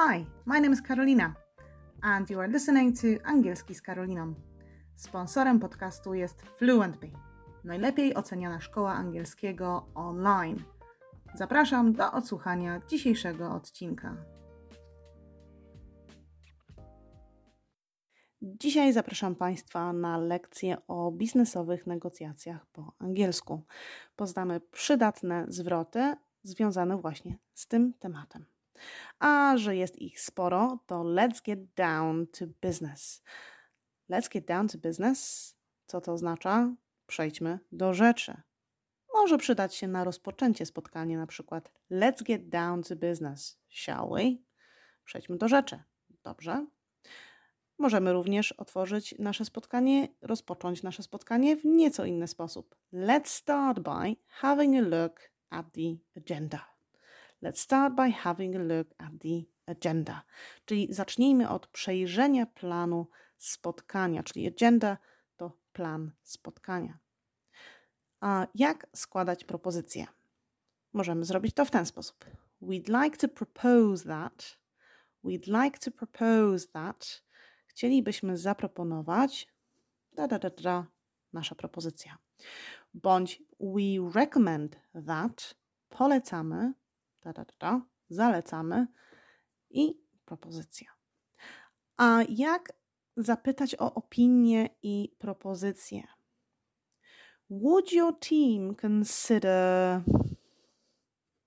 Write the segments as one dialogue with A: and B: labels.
A: Hi, my name is Karolina and you are listening to Angielski z Karoliną. Sponsorem podcastu jest FluentBee, najlepiej oceniana szkoła angielskiego online. Zapraszam do odsłuchania dzisiejszego odcinka. Dzisiaj zapraszam Państwa na lekcję o biznesowych negocjacjach po angielsku. Poznamy przydatne zwroty związane właśnie z tym tematem. A że jest ich sporo, to let's get down to business. Let's get down to business. Co to oznacza? Przejdźmy do rzeczy. Może przydać się na rozpoczęcie spotkania, na przykład let's get down to business, shall we? Przejdźmy do rzeczy. Dobrze. Możemy również otworzyć nasze spotkanie, rozpocząć nasze spotkanie w nieco inny sposób. Let's start by having a look at the agenda. Let's start by having a look at the agenda. Czyli zacznijmy od przejrzenia planu spotkania, czyli agenda to plan spotkania. A jak składać propozycje? Możemy zrobić to w ten sposób. We'd like to propose that. We'd like to propose that. Chcielibyśmy zaproponować da, da, da, da, nasza propozycja. Bądź we recommend that. Polecamy da, da, da, zalecamy i propozycja. A jak zapytać o opinię i propozycję? Would your team consider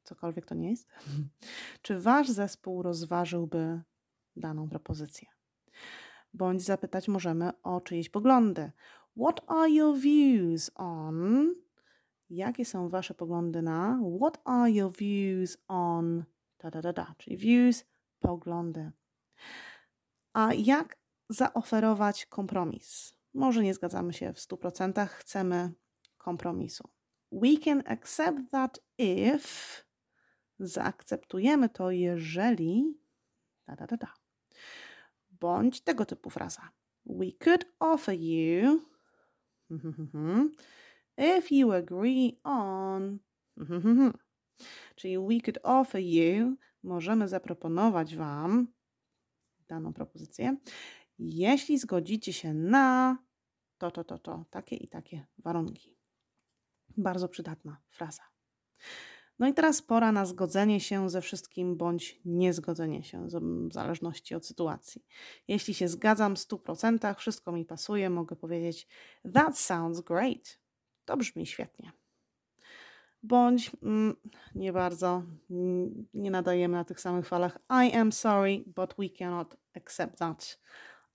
A: cokolwiek to nie jest? Czy wasz zespół rozważyłby daną propozycję? Bądź zapytać możemy o czyjeś poglądy. What are your views on jakie są Wasze poglądy na What are your views on da da da da, czyli views, poglądy. A jak zaoferować kompromis? Może nie zgadzamy się w 100%, chcemy kompromisu. We can accept that if zaakceptujemy to, jeżeli da da da da. Bądź tego typu fraza. We could offer you If you agree on. Czyli we could offer you, możemy zaproponować Wam daną propozycję, jeśli zgodzicie się na to, to, to, to, takie i takie warunki. Bardzo przydatna fraza. No i teraz pora na zgodzenie się ze wszystkim bądź niezgodzenie się, w zależności od sytuacji. Jeśli się zgadzam w 100%, wszystko mi pasuje, mogę powiedzieć That sounds great. To brzmi świetnie. Bądź mm, nie bardzo, nie nadajemy na tych samych falach. I am sorry, but we cannot accept that.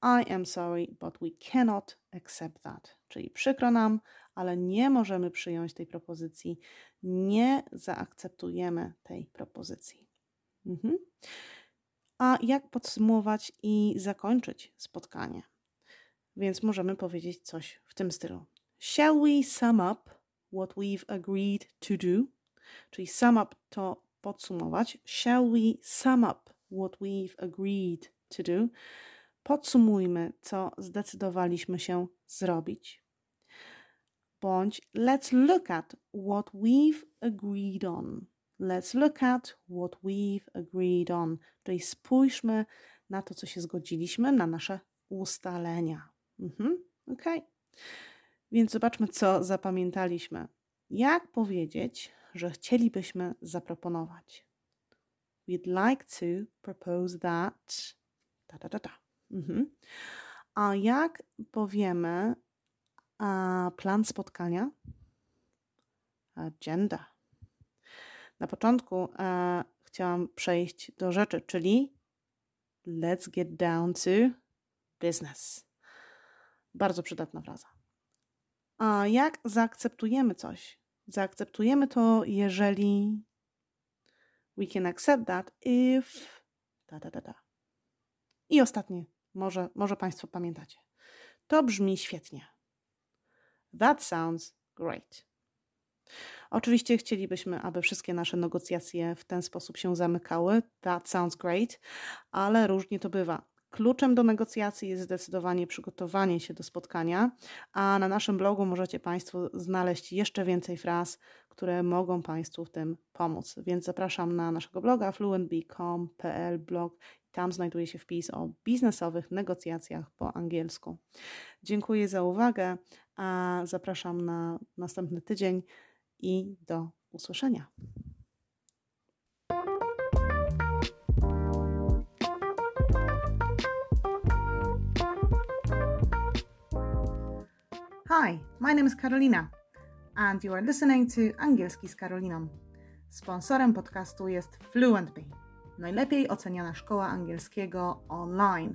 A: I am sorry, but we cannot accept that. Czyli przykro nam, ale nie możemy przyjąć tej propozycji. Nie zaakceptujemy tej propozycji. Mhm. A jak podsumować i zakończyć spotkanie? Więc możemy powiedzieć coś w tym stylu. Shall we sum up what we've agreed to do? Czyli sum up to podsumować. Shall we sum up what we've agreed to do? Podsumujmy, co zdecydowaliśmy się zrobić. Bądź let's look at what we've agreed on. Let's look at what we've agreed on. Czyli spójrzmy na to, co się zgodziliśmy, na nasze ustalenia. Mhm. Okay. Więc zobaczmy, co zapamiętaliśmy. Jak powiedzieć, że chcielibyśmy zaproponować? We'd like to propose that. Da, da, da, da. Mhm. A jak powiemy a, plan spotkania? Agenda. Na początku a, chciałam przejść do rzeczy, czyli let's get down to business. Bardzo przydatna fraza. A jak zaakceptujemy coś? Zaakceptujemy to, jeżeli we can accept that if da da da da. I ostatnie, może, może Państwo pamiętacie. To brzmi świetnie. That sounds great. Oczywiście chcielibyśmy, aby wszystkie nasze negocjacje w ten sposób się zamykały. That sounds great, ale różnie to bywa. Kluczem do negocjacji jest zdecydowanie przygotowanie się do spotkania, a na naszym blogu możecie Państwo znaleźć jeszcze więcej fraz, które mogą Państwu w tym pomóc. Więc zapraszam na naszego bloga fluentbee.com.pl blog tam znajduje się wpis o biznesowych negocjacjach po angielsku. Dziękuję za uwagę, a zapraszam na następny tydzień i do usłyszenia. Hi, my name is Karolina and you are listening to Angielski z Karoliną. Sponsorem podcastu jest FluentBee, najlepiej oceniana szkoła angielskiego online.